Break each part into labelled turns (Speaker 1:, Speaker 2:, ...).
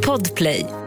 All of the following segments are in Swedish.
Speaker 1: Podplay.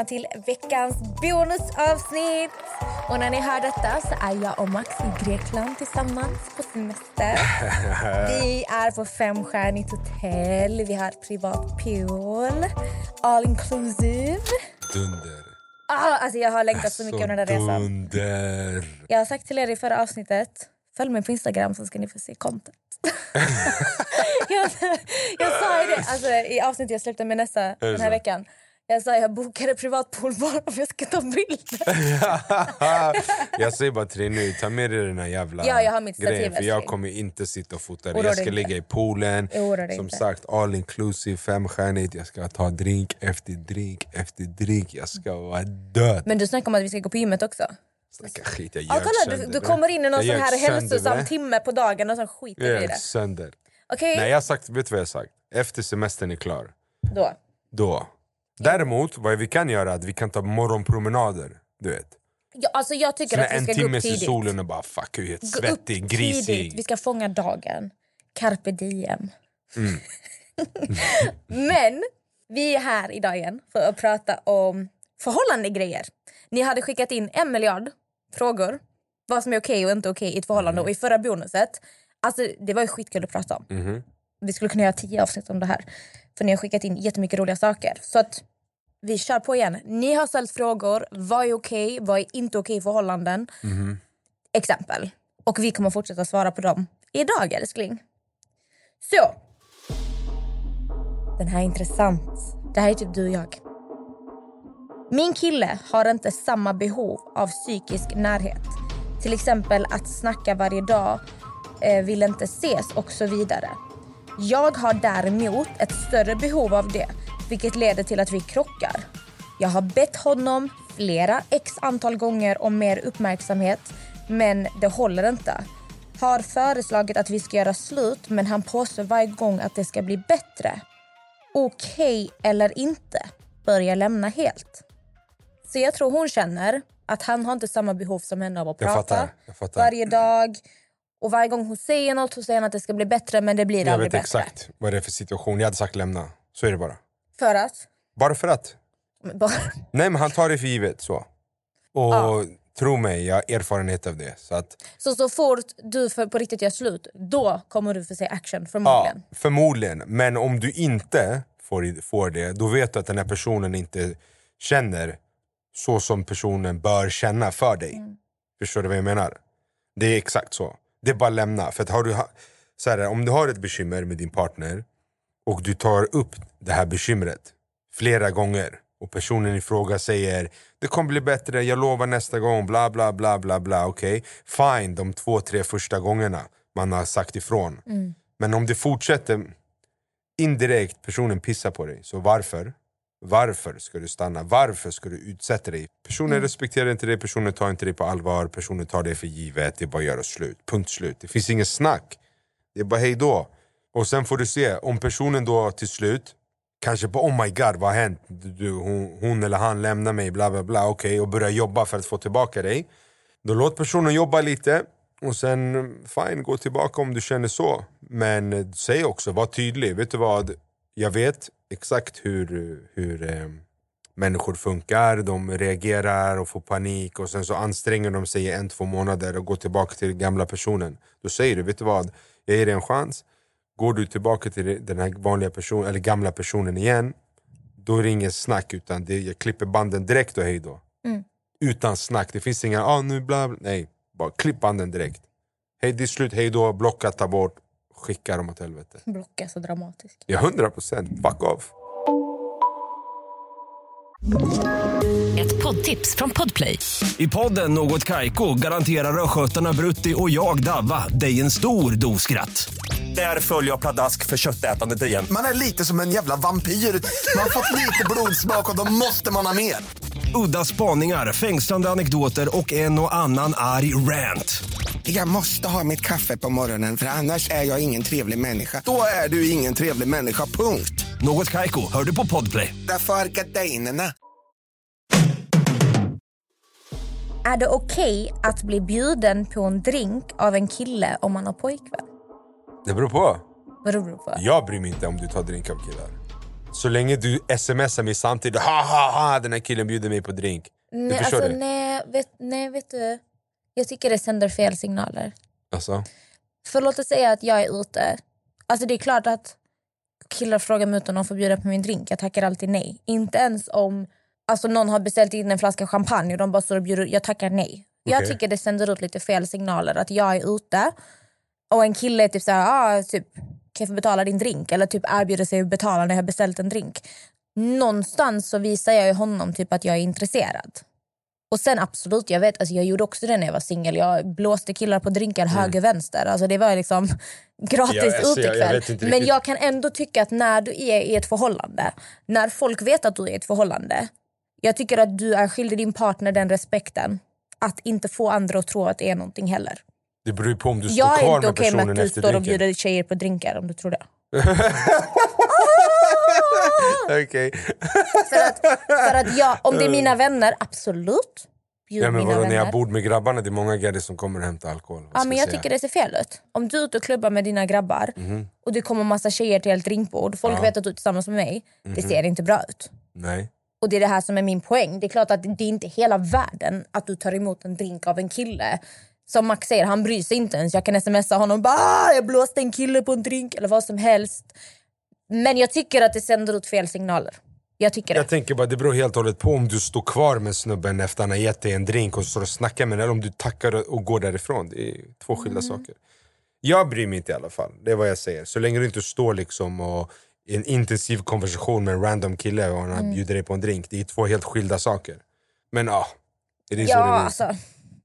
Speaker 2: Välkomna till veckans bonusavsnitt. Och när ni hör detta så är jag och Max i Grekland tillsammans på semester. Vi är på femstjärnigt hotell, vi har privat pool, all inclusive.
Speaker 3: Dunder.
Speaker 2: Ah, alltså jag har längtat så mycket under den här resan.
Speaker 3: Dunder.
Speaker 2: Jag har sagt till er i förra avsnittet, följ mig på Instagram så ska ni få se content. jag, jag sa ju det alltså, i avsnittet jag släppte med Nessa den här veckan. Jag sa jag bokade privatpool bara för att jag ska ta bilder.
Speaker 3: jag säger bara till dig nu, ta med dig den här jävla
Speaker 2: Ja, jag har mitt stativ,
Speaker 3: grejen för jag kommer inte sitta och fota dig. Jag ska ligga i poolen, som
Speaker 2: inte.
Speaker 3: sagt all inclusive, femstjärnigt. Jag ska ta drink efter drink efter drink. Jag ska vara död.
Speaker 2: Men du snackar om att vi ska gå på gymmet också.
Speaker 3: Snacka skit, jag
Speaker 2: Ja,
Speaker 3: ljög
Speaker 2: kolla, du, du kommer in i någon
Speaker 3: Jag
Speaker 2: sån här hälsosam
Speaker 3: det.
Speaker 2: timme på dagen och så skiter
Speaker 3: Jag
Speaker 2: i det.
Speaker 3: sönder.
Speaker 2: Okej,
Speaker 3: Nej, jag har sagt, vet du vad jag har sagt? Efter semestern är klar,
Speaker 2: då.
Speaker 3: då. Däremot, vad vi kan göra är att vi kan ta morgonpromenader. Du vet.
Speaker 2: Ja, alltså jag tycker
Speaker 3: Så
Speaker 2: att vi
Speaker 3: en
Speaker 2: ska gå
Speaker 3: timme i solen och bara fuck, är helt svettig, grisig.
Speaker 2: tidigt. Vi ska fånga dagen. Carpe diem.
Speaker 3: Mm.
Speaker 2: Men vi är här idag igen för att prata om förhållande grejer. Ni hade skickat in en miljard frågor. Vad som är okej och inte okej i ett förhållande.
Speaker 3: Mm.
Speaker 2: Och i förra bonuset, alltså det var ju skitkul att prata om.
Speaker 3: Mhm.
Speaker 2: Vi skulle kunna göra tio avsnitt om det här. För ni har skickat in jättemycket roliga saker. Så att vi kör på igen. Ni har ställt frågor. Vad är okej? Vad är inte okej i förhållanden? Exempel. Och vi kommer fortsätta svara på dem idag älskling. Så. Den här är intressant. Det här är typ du och jag. Min kille har inte samma behov av psykisk närhet. Till exempel att snacka varje dag, eh, vill inte ses och så vidare. Jag har däremot ett större behov av det, vilket leder till att vi krockar. Jag har bett honom flera x antal gånger om mer uppmärksamhet, men det håller inte. Har föreslagit att vi ska göra slut, men han påstår varje gång att det ska bli bättre. Okej eller inte, börjar lämna helt. Så jag tror hon känner att han har inte samma behov som henne av att
Speaker 3: Jag
Speaker 2: prata
Speaker 3: fattar, fattar.
Speaker 2: varje dag. Och varje gång hon säger något så säger han att det ska bli bättre men det blir
Speaker 3: Jag
Speaker 2: aldrig
Speaker 3: vet
Speaker 2: bättre.
Speaker 3: exakt vad det är för situation. Jag hade sagt lämna. Så är det bara.
Speaker 2: För att?
Speaker 3: Bara för att.
Speaker 2: Bara,
Speaker 3: Nej men han tar det för givet. Så. Och
Speaker 2: Ja.
Speaker 3: tro mig, jag har erfarenhet av det. Så att,
Speaker 2: så så fort du för, på riktigt gör slut, då kommer du få se action
Speaker 3: ja,
Speaker 2: förmodligen.
Speaker 3: förmodligen. Men om du inte får, får det, då vet du att den här personen inte känner så som personen bör känna för dig.
Speaker 2: Mm.
Speaker 3: Förstår du vad jag menar? Det är exakt så. Det är bara lämna. För att har du, så här, om du har ett bekymmer med din partner och du tar upp det här bekymret flera gånger och personen i fråga säger det kommer bli bättre, jag lovar nästa gång, bla bla bla bla bla. Okej, fine de två, tre första gångerna man har sagt ifrån. Men om det fortsätter indirekt, personen pissar på dig, så varför? Varför ska du stanna? Varför ska du utsätta dig? Personen respekterar inte dig, personen tar inte dig på allvar, personen tar det för givet, det är bara att göra slut. Punkt slut. Det finns ingen snack. Det är bara hej då. Och sen får du se, om personen då till slut Kanske på oh my god, vad har hänt? Du, hon, hon eller han lämnar mig, bla bla bla, okej, och börjar jobba för att få tillbaka dig. Då låt personen jobba lite, och sen fine, gå tillbaka om du känner så. Men eh, säg också, var tydlig. Vet du vad? Jag vet exakt hur, hur eh, människor funkar. De reagerar och får panik och sen så anstränger de sig i en, två månader och går tillbaka till gamla personen. Då säger du, vet du vad? Jag ger dig en chans. Går du tillbaka till den här vanliga personen, eller gamla personen igen, då är det ingen snack utan det, jag klipper banden direkt och hej då. Utan snack, det finns inga ah, nu bla bla, nej. Bara klipp banden direkt. Hej det är slut, hej då, blocka, ta bort, skicka dem åt helvete.
Speaker 2: Blocka så dramatiskt.
Speaker 3: Ja, hundra procent, fuck off.
Speaker 1: Ett poddtips från Podplay.
Speaker 4: I podden Något Kaiko garanterar östgötarna Brutti och jag, Davva, dig en stor dos skratt. Där följer jag pladask för köttätandet igen.
Speaker 5: Man är lite som en jävla vampyr. Man har fått lite blodsmak och då måste man ha mer.
Speaker 4: Udda spaningar, fängslande anekdoter och en och annan arg rant.
Speaker 5: Jag måste ha mitt kaffe på morgonen för annars är jag ingen trevlig människa. Då är du ingen trevlig människa, punkt.
Speaker 4: Något Kaiko, hör du på Podplay.
Speaker 5: Därför är gardinerna.
Speaker 2: Är det okej att bli bjuden på en drink av en kille om man har pojkvän?
Speaker 3: Det beror på.
Speaker 2: Vad beror på?
Speaker 3: Jag bryr mig inte om du tar drink av killar. Så länge du smsar mig samtidigt, ha ha ha den här killen bjuder mig på drink.
Speaker 2: nej, alltså,
Speaker 3: det?
Speaker 2: nej, vet, nej, vet du. Jag tycker det sänder fel signaler.
Speaker 3: Alltså,
Speaker 2: För låt oss säga att jag är ute. Alltså det är klart att killar frågar mig ut om de får bjuda på min drink. Jag tackar alltid nej. Inte ens om alltså, någon har beställt in en flaska champagne och de bara står och bjuder. Jag tackar nej. Jag
Speaker 3: Okej.
Speaker 2: tycker det sänder ut lite fel signaler att jag är ute och en kille typ såhär, ah, typ, kan jag få betala din drink? Eller typ erbjuder sig att betala när jag har beställt en drink. Någonstans så visar jag honom typ att jag är intresserad. Och sen absolut, jag vet, alltså jag gjorde också det när jag var singel. Jag blåste killar på drinkar höger vänster. Alltså det var liksom gratis
Speaker 3: Ja, alltså, jag- jag
Speaker 2: utekväll.
Speaker 3: vet inte
Speaker 2: Men jag kan ändå tycka att när du är i ett förhållande, när folk vet att du är i ett förhållande. Jag tycker att du är skyldig din partner den respekten. Att inte få andra att tro att det är någonting heller.
Speaker 3: Det beror ju på om du står
Speaker 2: Jag är
Speaker 3: kvar
Speaker 2: inte
Speaker 3: med
Speaker 2: okej med
Speaker 3: personen
Speaker 2: att du
Speaker 3: efter
Speaker 2: står och
Speaker 3: drinken.
Speaker 2: bjuder tjejer på drinkar om du tror det.
Speaker 3: Okej.
Speaker 2: För att, för att jag, om det är mina vänner, absolut. Bjud
Speaker 3: Ja, men vadå, när jag bor med grabbarna, det är många gaddies som kommer och hämtar alkohol.
Speaker 2: Ja, men jag
Speaker 3: säga?
Speaker 2: tycker det ser fel ut. Om du är ute och klubbar med dina grabbar och det kommer massa tjejer till ett drinkbord, folk vet att du är tillsammans med mig, det ser inte bra ut.
Speaker 3: Nej.
Speaker 2: Och det är det här som är min poäng. Det är klart att det är inte hela världen att du tar emot en drink av en kille. Som Max säger, han bryr sig inte ens. Jag kan smsa honom bara "Ah, jag blåste en kille på en drink eller vad som helst. Men jag tycker att det sänder ut fel signaler. Jag tycker det.
Speaker 3: Jag tänker bara, det beror helt och hållet på om du står kvar med snubben efter han har gett dig en drink och står och snackar med eller om du tackar och går därifrån. Det är två skilda
Speaker 2: Mm.
Speaker 3: saker. Jag bryr mig inte i alla fall, det är vad jag säger. Så länge du inte står liksom och i en intensiv konversation med en random kille och han
Speaker 2: Mm.
Speaker 3: bjuder dig på en drink, det är två helt skilda saker. Men ja, det är
Speaker 2: Ja,
Speaker 3: det är.
Speaker 2: alltså.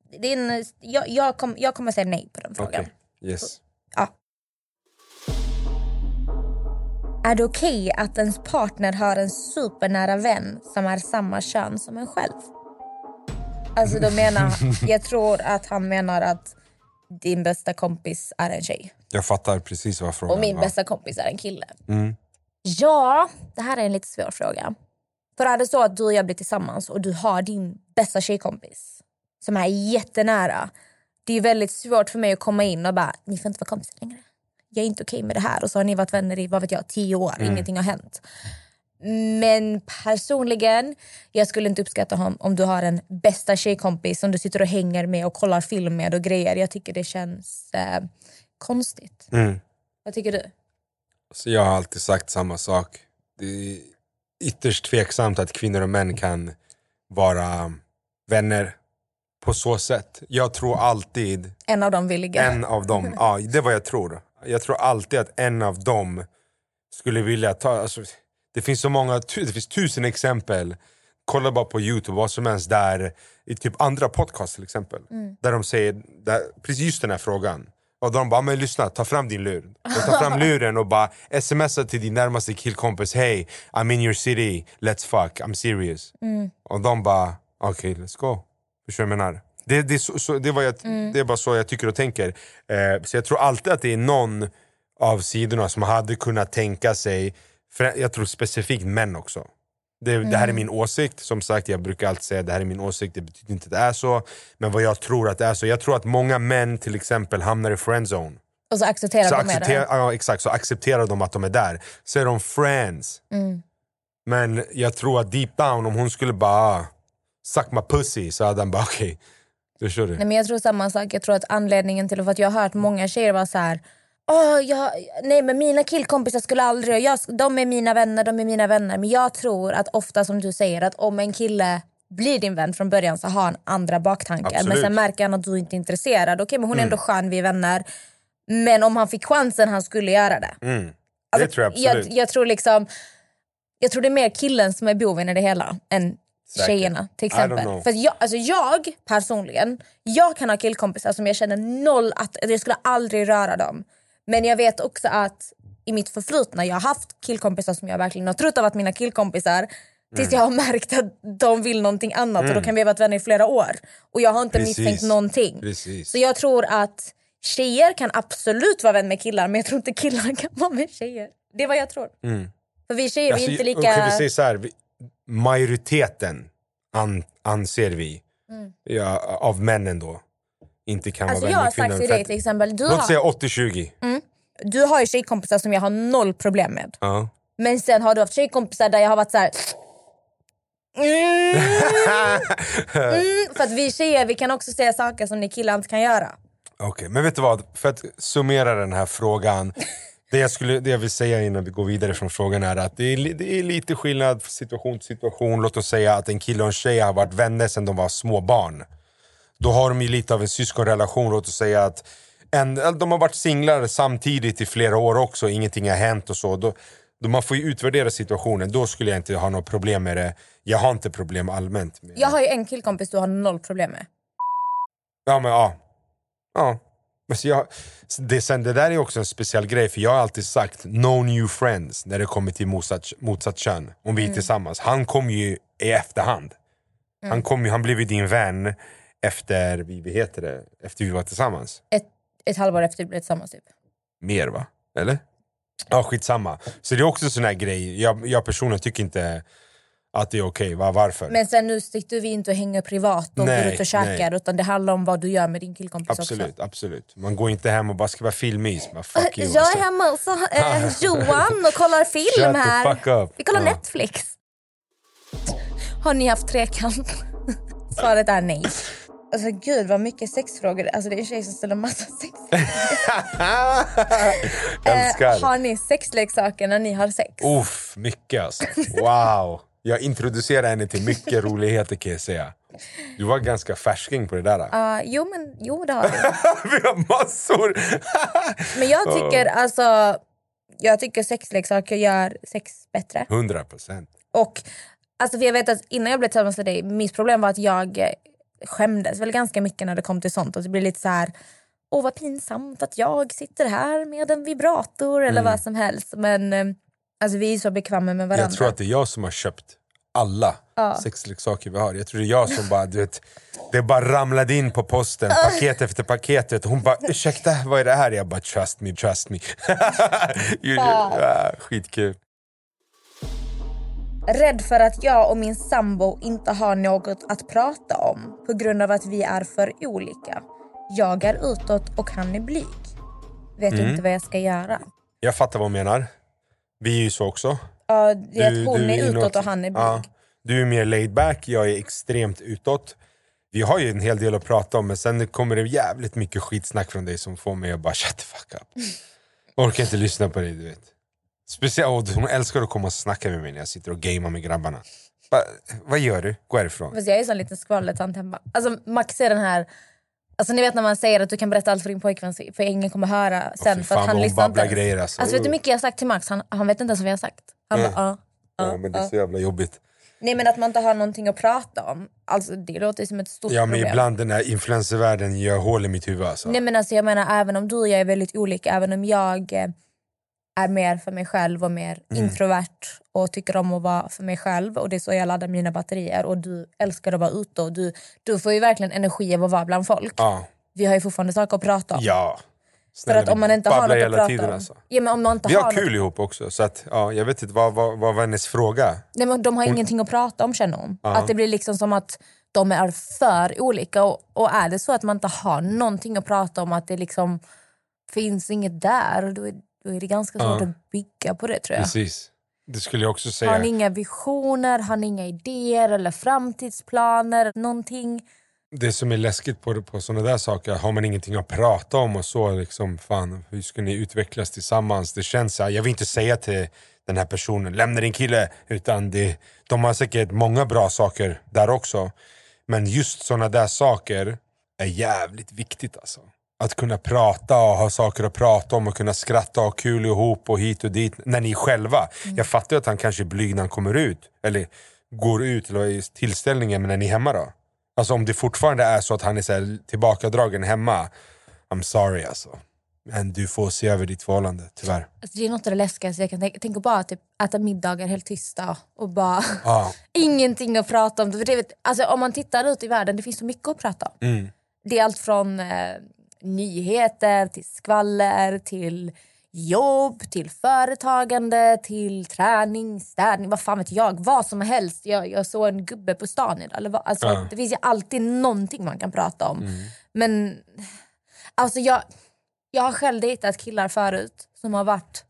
Speaker 2: Det är en, jag, jag, kom, jag kommer säga nej på den frågan.
Speaker 3: Okej, yes.
Speaker 2: Ja. Är det okej att ens partner har en supernära vän som är samma kön som en själv? Alltså då menar, jag tror att han menar att din bästa kompis är en tjej
Speaker 3: Jag fattar precis vad frågan
Speaker 2: och min
Speaker 3: var.
Speaker 2: bästa kompis är en kille.
Speaker 3: Mm.
Speaker 2: Ja, det här är en lite svår fråga. För är det så att du och jag blir tillsammans och du har din bästa tjejkompis som är jättenära. Det är väldigt svårt för mig att komma in och bara, ni får inte vara kompisar längre. Jag är inte okej med det här. Och så har ni varit vänner i vad vet jag, tio år, ingenting har hänt. Men personligen, jag skulle inte uppskatta om, om du har en bästa tjejkompis som du sitter och hänger med och kollar film med och grejer. Jag tycker det känns eh, konstigt.
Speaker 3: Mm.
Speaker 2: Vad tycker du?
Speaker 3: Så jag har alltid sagt samma sak. Det är ytterst tveksamt att kvinnor och män kan vara vänner på så sätt. Jag tror alltid
Speaker 2: En av dem vill ligga.
Speaker 3: en av dem, ja det är vad jag tror. Jag tror alltid att en av dem skulle vilja ta, alltså, det finns så många, det finns tusen exempel. Kolla bara på youtube, vad som helst där, i typ andra podcast till exempel. Där de säger där, precis just den här frågan. Och de bara, men lyssna, ta fram din lur. Tar fram luren och bara smsa till din närmaste killkompis, hey I'm in your city, let's fuck, I'm serious. Och de bara, okej let's go. Förstår du vad jag menar? Det, det, så, så, det, jag, det är bara så jag tycker och tänker. Eh, så jag tror alltid att det är någon av sidorna som hade kunnat tänka sig, jag tror specifikt män också. Det, det här är min åsikt, som sagt jag brukar alltid säga det här är min åsikt, det betyder inte att det är så. Men vad jag tror att det är så, jag tror att många män till exempel hamnar i friendzone.
Speaker 2: Och så accepterar
Speaker 3: Så
Speaker 2: de
Speaker 3: accepterar,
Speaker 2: det.
Speaker 3: ja, exakt, så accepterar de att de är där. Så är de friends.
Speaker 2: Mm.
Speaker 3: Men jag tror att deep down, om hon skulle bara suck my pussy, så hade han bara okej. Förstår du?
Speaker 2: Nej, men jag tror samma sak. Jag tror att anledningen till för att jag har hört många tjejer vara så här. Åh, jag, nej men mina killkompisar skulle aldrig, jag, de är mina vänner, de är mina vänner. Men jag tror att ofta som du säger att om en kille blir din vän från början så har han andra baktankar. Men sen märker han att du inte är intresserad. Okej men hon är ändå skön, vi är vänner. Men om han fick chansen han skulle göra det.
Speaker 3: Mm.
Speaker 2: Alltså,
Speaker 3: det tror jag
Speaker 2: jag, jag tror liksom Jag tror det är mer killen som är boven i det hela än
Speaker 3: Säkert.
Speaker 2: tjejerna till exempel. För jag, alltså jag personligen, jag kan ha killkompisar som jag känner noll att jag skulle aldrig röra dem. Men jag vet också att i mitt förflutna, jag har haft killkompisar som jag verkligen har trott har varit mina killkompisar tills
Speaker 3: Mm.
Speaker 2: jag har märkt att de vill någonting annat och då kan vi ha varit vänner i flera år. Och jag har inte
Speaker 3: Precis.
Speaker 2: misstänkt någonting.
Speaker 3: Precis.
Speaker 2: Så jag tror att tjejer kan absolut vara vän med killar men jag tror inte killar kan vara med tjejer. Det är vad jag tror. För vi tjejer
Speaker 3: Alltså,
Speaker 2: vi är inte lika...
Speaker 3: okej, vi säger så här, vi, majoriteten an, anser vi, ja, av männen då, inte kan
Speaker 2: Alltså
Speaker 3: vara
Speaker 2: jag
Speaker 3: vän
Speaker 2: har
Speaker 3: med kvinnor.
Speaker 2: sagt till dig till exempel, du
Speaker 3: Låt
Speaker 2: har,
Speaker 3: säga 80-20.
Speaker 2: du har ju tjejkompisar som jag har noll problem med.
Speaker 3: Ja.
Speaker 2: Men sen har du haft tjejkompisar där jag har varit så här. Mm, mm, för att vi tjejer vi kan också säga saker som ni killar inte kan göra.
Speaker 3: Okej, men vet du vad? För att summera den här frågan. Det jag, skulle, det jag vill säga innan vi går vidare från frågan är att det är, det är lite skillnad situation till situation. Låt oss säga att en kille och en tjej har varit vänner sedan de var små barn. Då har de ju lite av en syskonrelation. Låt oss säga att en, de har varit singlar samtidigt i flera år också. Ingenting har hänt och så. Då, då man får ju utvärdera situationen. Då skulle jag inte ha något problem med det. Jag har inte problem allmänt. Med
Speaker 2: Jag har ju en killkompis du har noll problem med.
Speaker 3: Ja men ja. Ja. Jag, det, sen, det där är också en speciell grej för jag har alltid sagt no new friends när det kommer till motsatt, motsatt kön. Om vi är tillsammans. Han kom ju i efterhand. Han, kom ju, han blev ju din vän efter vi, heter det, efter vi var tillsammans.
Speaker 2: Ett, ett halvår efter vi blev tillsammans typ.
Speaker 3: Mer va? Eller? Ja skitsamma. Så det är också sån här grej, jag, jag personligen tycker inte att det är okej. Va? Varför?
Speaker 2: Men sen nu sitter vi inte och hänger privat och
Speaker 3: Nej,
Speaker 2: går ut och käkar
Speaker 3: nej.
Speaker 2: utan det handlar om vad du gör med din killkompis
Speaker 3: Absolut,
Speaker 2: också.
Speaker 3: absolut. Man går inte hem och bara ska vara fuck you.
Speaker 2: Jag
Speaker 3: alltså.
Speaker 2: är hemma hos eh, Johan och kollar film här.
Speaker 3: fuck up.
Speaker 2: Vi kollar
Speaker 3: Ja.
Speaker 2: Netflix. Har ni haft trekant? Svaret är nej. Alltså gud vad mycket sexfrågor. Alltså det är en tjej som ställer massa sexfrågor. Eh, har ni sexleksaker när ni har sex?
Speaker 3: Uff, mycket alltså. Wow. Jag introducerade henne till mycket roligheter kan jag säga. Du var ganska färsking på det där.
Speaker 2: Ja, jo men jo det har vi.
Speaker 3: Vi har massor!
Speaker 2: Men jag tycker alltså jag tycker sexleksaker gör sex bättre.
Speaker 3: 100 procent.
Speaker 2: Och alltså för jag vet att innan jag blev tillsammans med dig, mitt problem var att jag eh, skämdes väl ganska mycket när det kom till sånt. Och det blir lite så här, åh vad pinsamt att jag sitter här med en vibrator eller vad som helst. Men eh, alltså vi är så bekväma med varandra.
Speaker 3: Jag tror att det är jag som har köpt alla sexleksaker vi har. Jag tror det är jag som bara, du vet, det bara ramlade in på posten, paket efter paket. vet. Hon bara, ursäkta, vad är det här? Jag bara, trust me, trust me. ja, skitkul.
Speaker 2: Rädd för att jag och min sambo inte har något att prata om på grund av att vi är för olika. Jag är utåt och han är blyg. Vet
Speaker 3: Mm.
Speaker 2: inte vad jag ska göra.
Speaker 3: Jag fattar vad hon menar. Vi är ju så också.
Speaker 2: Ja, det är att hon är
Speaker 3: inåt.
Speaker 2: utåt och han är blyg.
Speaker 3: Ja, du är mer laid back, jag är extremt utåt. Vi har ju en hel del att prata om men sen kommer det jävligt mycket skitsnack från dig som får mig att bara shut the fuck up. Orkar inte lyssna på dig du vet. Speciellt, hon älskar att komma och snacka med mig när jag sitter och gamear med grabbarna. Bara, vad gör du? Gå härifrån.
Speaker 2: Fast jag är en sån liten skvallertant hemma. Alltså Max är den här... Alltså ni vet när man säger att du kan berätta allt för din pojkvän för ingen kommer höra sen.
Speaker 3: fy
Speaker 2: för
Speaker 3: fan,
Speaker 2: att han lyssnar inte
Speaker 3: grejer, alltså.
Speaker 2: alltså. vet du hur mycket jag har sagt till Max? Han, han vet inte ens vad jag har sagt. Han
Speaker 3: Mm.
Speaker 2: bara ja.
Speaker 3: Ja, men det är så jävla jobbigt.
Speaker 2: Nej men att man inte har någonting att prata om. Alltså det låter som ett stort
Speaker 3: Ja men
Speaker 2: problem.
Speaker 3: ibland den här influencervärlden gör hål i mitt huvud alltså.
Speaker 2: Nej men alltså jag menar även om du och jag är väldigt olika, även om jag eh, är mer för mig själv och mer
Speaker 3: Mm.
Speaker 2: introvert och tycker om att vara för mig själv och det är så jag laddar mina batterier och du älskar att vara ute och du, du får ju verkligen energi av att vara bland folk.
Speaker 3: Ja.
Speaker 2: Vi har ju fortfarande saker att prata om.
Speaker 3: ja.
Speaker 2: för
Speaker 3: Snälla,
Speaker 2: att om man inte har något att prata
Speaker 3: tiden,
Speaker 2: om.
Speaker 3: alltså.
Speaker 2: Ja, men om man inte
Speaker 3: Vi
Speaker 2: har
Speaker 3: har
Speaker 2: något,
Speaker 3: kul ihop också så att, ja, jag vet inte vad, vad, vad var hennes fråga?
Speaker 2: nej, men de har ingenting att prata om känner hon. Att det blir liksom som att de är för olika och, och är det så att man inte har någonting att prata om att det liksom finns inget där då är, då är det ganska svårt att bygga på det tror jag.
Speaker 3: Precis. Det skulle jag också säga.
Speaker 2: Har ni inga visioner, har ni inga idéer eller framtidsplaner? Någonting?
Speaker 3: Det som är läskigt på, på sådana där saker, har man ingenting att prata om och så, liksom, fan, hur ska ni utvecklas tillsammans? Det känns så här, jag vill inte säga till den här personen, lämna din kille, utan det, de har säkert många bra saker där också. Men just sådana där saker är jävligt viktigt alltså. Att kunna prata och ha saker att prata om och kunna skratta och ha kul ihop och hit och dit när ni är själva. Jag fattar ju att han kanske är blyg när han kommer ut, eller går ut eller i tillställningen, men när ni är hemma då? Alltså om det fortfarande är så att han är så här tillbakadragen hemma, I'm sorry alltså. Men du får se över ditt förhållande, tyvärr.
Speaker 2: Alltså, det är något av det läskigaste jag kan tänka. Tänk att bara typ, äta middagar helt tysta och bara
Speaker 3: Ja.
Speaker 2: ingenting att prata om. För det, alltså, om man tittar ut i världen, det finns så mycket att prata om.
Speaker 3: Mm.
Speaker 2: Det är allt från eh, nyheter till skvaller till jobb, till företagande, till träning, städning, vad fan vet jag. Vad som helst. Jag, jag såg en gubbe på stan idag. Eller vad, alltså,
Speaker 3: Ja.
Speaker 2: Det finns ju alltid någonting man kan prata om.
Speaker 3: Mm.
Speaker 2: Men alltså jag, jag har själv dejtat killar förut som har varit...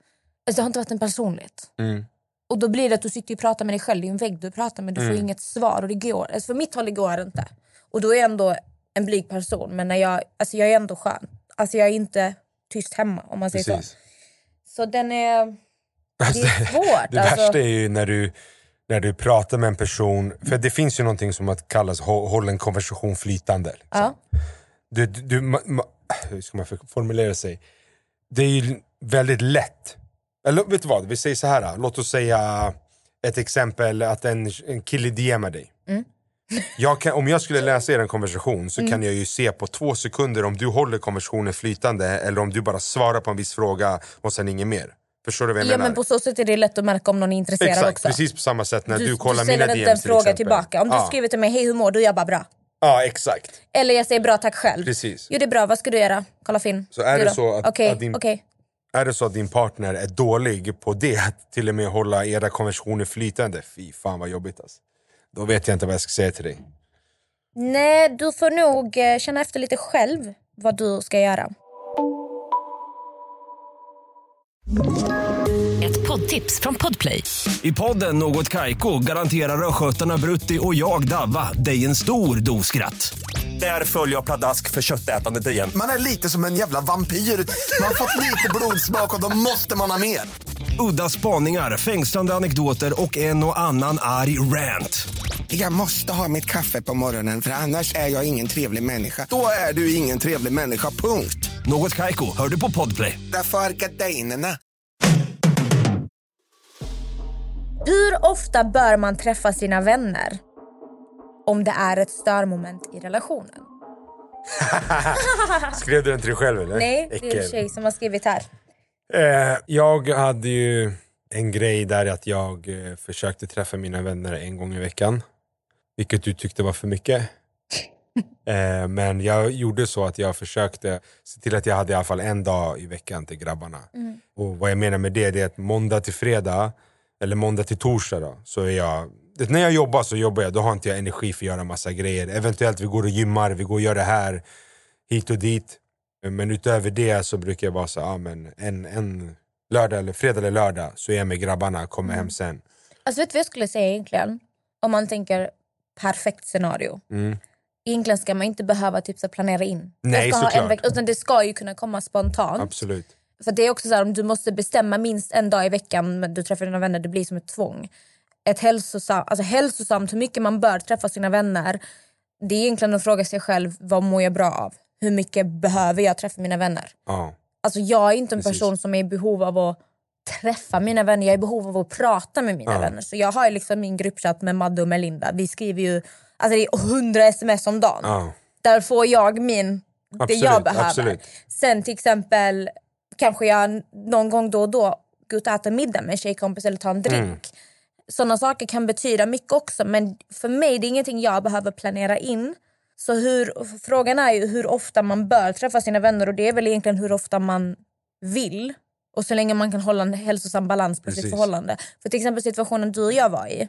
Speaker 2: Alltså det har inte varit en personlighet.
Speaker 3: Mm.
Speaker 2: Och då blir det att du sitter och pratar med dig själv, är en vägg du pratar med, du
Speaker 3: Mm.
Speaker 2: får inget svar. Och det går, alltså för mitt håll det går inte. Och då är ändå en blyg person, men när jag, alltså jag är ändå skön. Alltså jag är inte tyst hemma om man säger så.
Speaker 3: Precis.
Speaker 2: Så den är... Det är svårt.
Speaker 3: Det
Speaker 2: alltså.
Speaker 3: värsta är ju när du, när du pratar med en person, för det finns ju någonting som att kallas hå- hålla en konversation flytande. Liksom.
Speaker 2: Ja.
Speaker 3: Du, du, du, ma, ma, hur ska man formulera sig? Det är ju väldigt lätt. Eller vet du vad, vi säger så här. Låt oss säga ett exempel att en, en kille DMar dig. Jag kan, om jag skulle läsa er en konversation så kan jag ju se på två sekunder om du håller konversationen flytande eller om du bara svarar på en viss fråga och sen inget mer. Förstår du vad jag
Speaker 2: Ja,
Speaker 3: menar?
Speaker 2: men på så sätt är det lätt att märka om någon är intresserad
Speaker 3: Exakt,
Speaker 2: också.
Speaker 3: precis på samma sätt när du,
Speaker 2: du,
Speaker 3: kollar
Speaker 2: du
Speaker 3: mina DMs till
Speaker 2: fråga
Speaker 3: exempel.
Speaker 2: tillbaka. Om du
Speaker 3: ja.
Speaker 2: skriver till mig, hej hur mår du? Jag bara bra.
Speaker 3: Ja, exakt.
Speaker 2: Eller jag säger bra tack själv.
Speaker 3: Precis.
Speaker 2: Jo det är bra, vad ska du göra? Kolla film.
Speaker 3: Så är
Speaker 2: Du
Speaker 3: det
Speaker 2: då?
Speaker 3: så att-
Speaker 2: Okej,
Speaker 3: att din-
Speaker 2: okej.
Speaker 3: Är det så att din partner är dålig på det, att till och med hålla era konversationer flytande, fy fan vad jobbigt alltså. Då vet jag inte vad jag ska säga till dig.
Speaker 2: Nej, du får nog eh, känna efter lite själv vad du ska göra.
Speaker 1: Ett poddtips från Podplay.
Speaker 4: I podden Något Kaiko garanterar östgötarna Brutti och jag, Davva, dig en stor dos skratt. Där följer jag pladask för köttätandet igen.
Speaker 5: Man är lite som en jävla vampyr. Man har fått lite blodsmak och då måste man ha mer.
Speaker 4: Udda spaningar, fängslande anekdoter och en och annan arg rant.
Speaker 5: Jag måste ha mitt kaffe på morgonen för annars är jag ingen trevlig människa. Då är du ingen trevlig människa, punkt.
Speaker 4: Något Kaiko, hör du på Podplay.
Speaker 5: Därför är gardinerna.
Speaker 2: Hur ofta bör man träffa sina vänner om det är ett störmoment i relationen?
Speaker 3: Skrev du den till dig själv eller?
Speaker 2: Nej, det är en tjej som har skrivit här.
Speaker 3: Eh, jag hade ju en grej där att jag eh, försökte träffa mina vänner en gång i veckan. Vilket du tyckte var för mycket. eh, men jag gjorde så att jag försökte se till att jag hade i alla fall en dag i veckan till grabbarna. Och vad jag menar med det, det är att måndag till fredag, eller måndag till torsdag då, så är jag när jag jobbar så jobbar jag, då har inte jag energi för att göra massa grejer. Eventuellt vi går och gymmar, vi går och gör det här, hit och dit. Men utöver det så brukar jag vara så, ah, men en, en lördag eller fredag eller lördag så är jag med grabbarna, kommer hem sen.
Speaker 2: Alltså vet du vad jag skulle säga egentligen? Om man tänker perfekt scenario.
Speaker 3: Mm.
Speaker 2: Egentligen ska man inte behöva typ, så planera in.
Speaker 3: Nej,
Speaker 2: jag ska ha en vecka, utan det ska ju kunna komma spontant.
Speaker 3: Absolut.
Speaker 2: För det är också så här, om du måste bestämma minst en dag i veckan men du träffar dina vänner, det blir som ett tvång. Ett hälsosam, alltså hälsosamt, hur mycket man bör träffa sina vänner. Det är egentligen att fråga sig själv, vad mår jag bra av? Hur mycket behöver jag träffa mina vänner?
Speaker 3: Ja.
Speaker 2: Alltså jag är inte en
Speaker 3: Precis.
Speaker 2: person som är i behov av att träffa mina vänner, jag är i behov av att prata med mina
Speaker 3: Ja.
Speaker 2: vänner. Så jag har liksom min gruppchatt med Madde och Melinda. Vi skriver ju alltså det är 100 sms om dagen.
Speaker 3: Ja.
Speaker 2: Där får jag min, det
Speaker 3: Absolut,
Speaker 2: jag behöver.
Speaker 3: absolut.
Speaker 2: Sen till exempel kanske jag någon gång då och då går ut och äter middag med en tjejkompis eller tar en drink.
Speaker 3: Mm.
Speaker 2: Sådana saker kan betyda mycket också men för mig det är ingenting jag behöver planera in. Så hur, frågan är ju hur ofta man bör träffa sina vänner och det är väl egentligen hur ofta man vill. Och så länge man kan hålla en hälsosam balans på sitt
Speaker 3: Precis.
Speaker 2: förhållande. För till exempel situationen du och jag var i,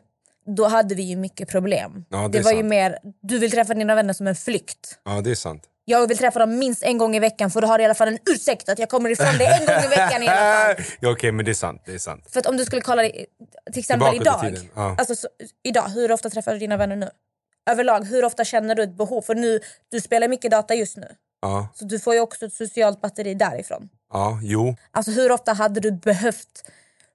Speaker 2: då hade vi ju mycket problem.
Speaker 3: Ja, det
Speaker 2: det var ju
Speaker 3: sant.
Speaker 2: mer, du vill träffa dina vänner som en flykt.
Speaker 3: ja, det är sant.
Speaker 2: Jag vill träffa dem minst en gång i veckan för då har du i alla fall en ursäkt att jag kommer ifrån dig en gång i veckan i alla fall.
Speaker 3: ja, Okej, men det är sant. Det är sant.
Speaker 2: För om du skulle kolla till exempel
Speaker 3: Tillbaka till
Speaker 2: idag.
Speaker 3: ja.
Speaker 2: Alltså, så, idag, hur ofta träffar du dina vänner nu? Överlag, hur ofta känner du ett behov? För nu, du spelar mycket data just nu.
Speaker 3: Ja,
Speaker 2: Så du får ju också ett socialt batteri därifrån.
Speaker 3: ja, jo.
Speaker 2: Alltså hur ofta hade du behövt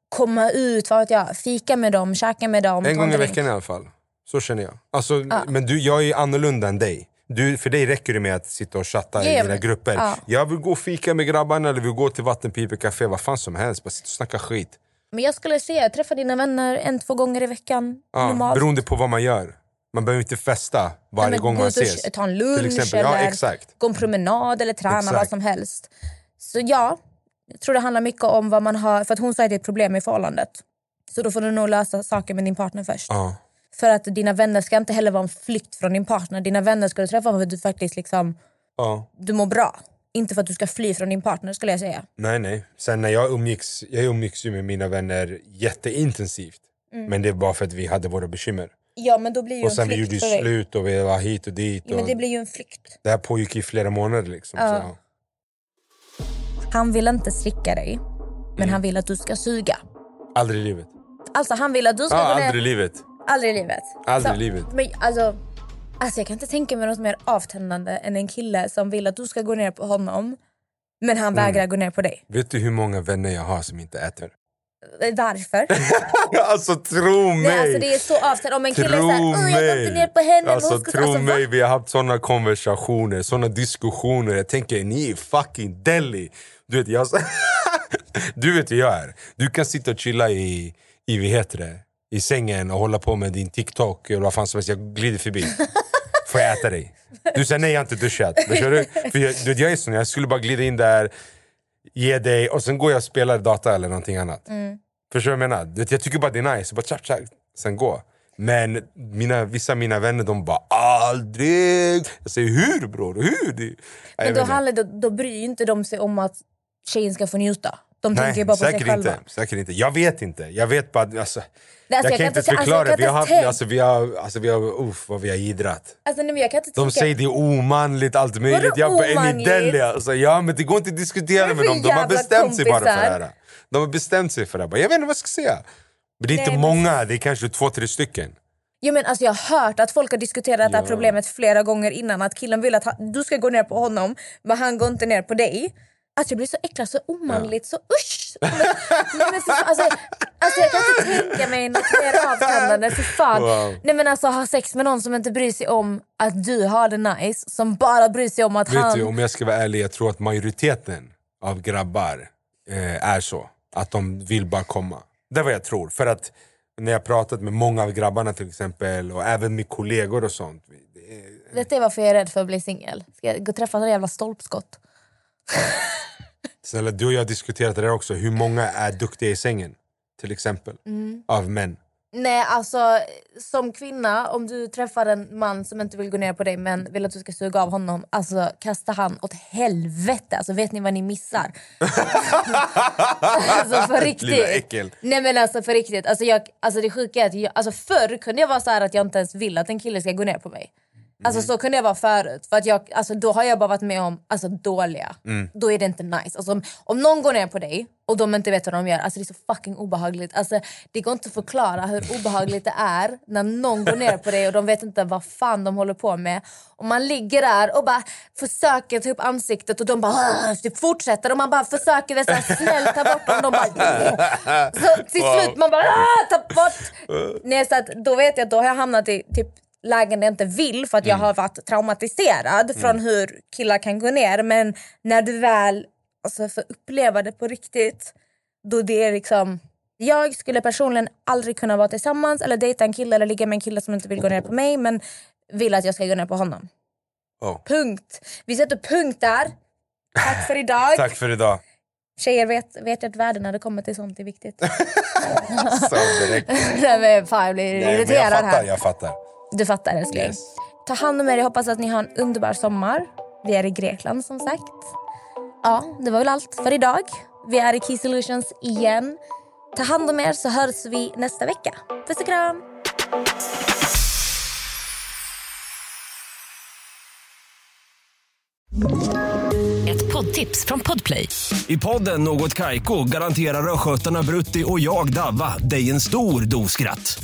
Speaker 2: komma ut, vad vet jag, fika med dem, käka med dem?
Speaker 3: En gång i veckan i alla fall. Så känner jag. Alltså, Men du, jag är annorlunda än dig. Du, för dig räcker det med att sitta och chatta
Speaker 2: Ja,
Speaker 3: i
Speaker 2: ja,
Speaker 3: dina grupper.
Speaker 2: ja.
Speaker 3: Jag vill gå och fika med grabbarna eller vill gå till vattenpipecafé, vad fan som helst. Bara sitta och snacka skit.
Speaker 2: Men jag skulle säga, träffa dina vänner en, två gånger i veckan.
Speaker 3: Ja,
Speaker 2: normalt.
Speaker 3: beroende på vad man gör. Man behöver inte festa varje
Speaker 2: men
Speaker 3: gång
Speaker 2: gå
Speaker 3: man ses.
Speaker 2: ta en lunch
Speaker 3: Till exempel.
Speaker 2: eller
Speaker 3: Ja, exakt.
Speaker 2: gå en promenad eller träna
Speaker 3: Exakt.
Speaker 2: vad som helst. Så ja, jag tror det handlar mycket om vad man har... För att hon säger att det är ett problem i förhållandet. Så då får du nog lösa saker med din partner först.
Speaker 3: Ja.
Speaker 2: För att dina vänner ska inte heller vara en flykt från din partner. Dina vänner ska du träffa för att du faktiskt liksom,
Speaker 3: Ja.
Speaker 2: du mår bra. Inte för att du ska fly från din partner skulle jag säga.
Speaker 3: Nej, nej. Sen när jag umgicks, jag umgicks ju med mina vänner jätteintensivt. Men det är bara för att vi hade våra bekymmer.
Speaker 2: Ja men då blir ju
Speaker 3: Och
Speaker 2: en
Speaker 3: sen vi
Speaker 2: flykt
Speaker 3: gjorde
Speaker 2: för
Speaker 3: ju slut och vi var hit och dit.
Speaker 2: Ja, men
Speaker 3: Och
Speaker 2: det blir ju en flykt.
Speaker 3: Det här pågick i flera månader liksom.
Speaker 2: Ja.
Speaker 3: Så.
Speaker 2: Han vill inte slicka dig, men han vill att du ska suga.
Speaker 3: Aldrig i livet.
Speaker 2: Alltså han vill att du ska
Speaker 3: Ja,
Speaker 2: gå ner...
Speaker 3: aldrig i livet.
Speaker 2: Aldrig i livet.
Speaker 3: Aldrig i livet.
Speaker 2: Men alltså, alltså jag kan inte tänka mig något mer avtändande än en kille som vill att du ska gå ner på honom men han
Speaker 3: Mm.
Speaker 2: vägrar gå ner på dig.
Speaker 3: Vet du hur många vänner jag har som inte äter?
Speaker 2: Eh, Varför?
Speaker 3: alltså tro mig!
Speaker 2: Nej, alltså det är så avtändande. Om en kille
Speaker 3: Tro
Speaker 2: säger "Åh, jag går inte ner på henne.
Speaker 3: Alltså
Speaker 2: ska...
Speaker 3: tro
Speaker 2: alltså,
Speaker 3: mig, vi har haft såna konversationer, såna diskussioner. Jag tänker, ni är fucking deli. Du vet, jag... du vet hur jag är. Du kan sitta och chilla i, i, vad heter det, i sängen och hålla på med din TikTok eller vad fan som helst. Jag glider förbi. Får jag äta dig? Du säger nej, jag har inte duschat. Du? För jag, du vet, jag är sån, jag skulle bara glida in där, ge dig och sen går jag och spelar data eller någonting annat. Förstår du vad jag menar? Du vet, jag tycker bara det är nice, bara tjack, tjack, sen gå. Men mina, vissa av mina vänner de bara aldrig. Jag säger hur bror, hur? Det,
Speaker 2: Men då, handlar, då, då bryr ju inte de sig om att tjejen ska få njuta. De tänker
Speaker 3: Nej,
Speaker 2: bara på sig själva.
Speaker 3: inte, säkert inte. Jag vet inte. Jag vet bara... Alltså,
Speaker 2: alltså,
Speaker 3: jag kan inte
Speaker 2: alltså,
Speaker 3: förklara.
Speaker 2: jag kan
Speaker 3: vi har
Speaker 2: inte
Speaker 3: haft,
Speaker 2: tänka-
Speaker 3: alltså, vi har, alltså, vi har, uff, vad vi har idrat.
Speaker 2: Alltså, nej, jag kan inte
Speaker 3: De säger det är omanligt, allt möjligt. Jag bara, är ni deli? Alltså, ja, men det går inte att diskutera med dem. De har bestämt sig bara för det
Speaker 2: kompisar.
Speaker 3: här. De har bestämt sig för det här. Jag vet inte vad jag ska säga. Men det är inte
Speaker 2: men-
Speaker 3: många, det är kanske två, tre stycken.
Speaker 2: Jo, men alltså, jag har hört att folk har diskuterat det här
Speaker 3: Ja.
Speaker 2: problemet flera gånger innan. Att killen vill att han, du ska gå ner på honom, men han går inte ner på dig. Alltså jag blir så äcklad, så omanligt, så usch! Men, men fan, alltså, alltså jag kan inte tänka mig något mer avtändande. För fan.
Speaker 3: Wow.
Speaker 2: Nej, men alltså, ha sex med någon som inte bryr sig om att du har det nice. Som bara bryr sig om att
Speaker 3: Vet
Speaker 2: han...
Speaker 3: du, om jag ska vara ärlig, jag tror att majoriteten av grabbar eh, är så. Att de vill bara komma. Det är vad jag tror. För att när jag pratat med många av grabbarna till exempel, och även med kollegor och sånt. det är-
Speaker 2: Vet du varför jag är rädd för att bli singel? Ska jag gå och träffa några jävla stolpskott?
Speaker 3: Snälla, du och jag har diskuterat det där också. Hur många är duktiga i sängen? Till exempel.
Speaker 2: Mm.
Speaker 3: Av män.
Speaker 2: Nej, alltså som kvinna, om du träffar en man som inte vill gå ner på dig men vill att du ska suga av honom, alltså kasta han åt helvete. Alltså vet ni vad ni missar? alltså för riktigt.
Speaker 3: Lilla äckel.
Speaker 2: Nej men alltså för riktigt. Alltså, jag, alltså det sjuka är att jag, alltså förr kunde jag vara så att jag inte ens vill att en kille ska gå ner på mig. Alltså så kunde jag vara förut. För att jag, alltså, då har jag bara varit med om alltså, dåliga. Då är det inte nice. Alltså, om, om någon går ner på dig och de inte vet vad de gör, alltså, det är så fucking obehagligt. Alltså, det går inte att förklara hur obehagligt det är när någon går ner på dig och de vet inte vad fan de håller på med. Och man ligger där och bara försöker ta upp ansiktet och de bara typ fortsätter och man bara försöker det så här, snällt ta bort dem. De bara, så till slut man bara "Ah, ta bort. Nej, så att, då vet jag att då har jag hamnat i typ lägen jag inte vill för att jag har varit traumatiserad från hur killar kan gå ner. Men när du väl alltså, får uppleva det på riktigt, då det är liksom... Jag skulle personligen aldrig kunna vara tillsammans eller dejta en kille eller ligga med en kille som inte vill gå ner på mig men vill att jag ska gå ner på honom.
Speaker 3: Oh.
Speaker 2: Punkt. Vi sätter punkt där. Tack för idag.
Speaker 3: Tack för idag.
Speaker 2: Tjejer vet, vet ert värde när det kommer till sånt är viktigt.
Speaker 3: Så direkt.
Speaker 2: Nej, men fan, jag blir
Speaker 3: Nej,
Speaker 2: irriterad
Speaker 3: jag fattar,
Speaker 2: här.
Speaker 3: jag fattar.
Speaker 2: Du fattar älskling.
Speaker 3: Yes.
Speaker 2: Ta hand om er, jag hoppas att ni har en underbar sommar. Vi är i Grekland som sagt. Ja, det var väl allt för idag. Vi är i Key Solutions igen. Ta hand om er så hörs vi nästa vecka. Puss och kram!
Speaker 1: Ett poddtips från Podplay.
Speaker 4: I podden Något Kaiko garanterar östgötarna Brutti och jag, Davva, dig en stor dos skratt.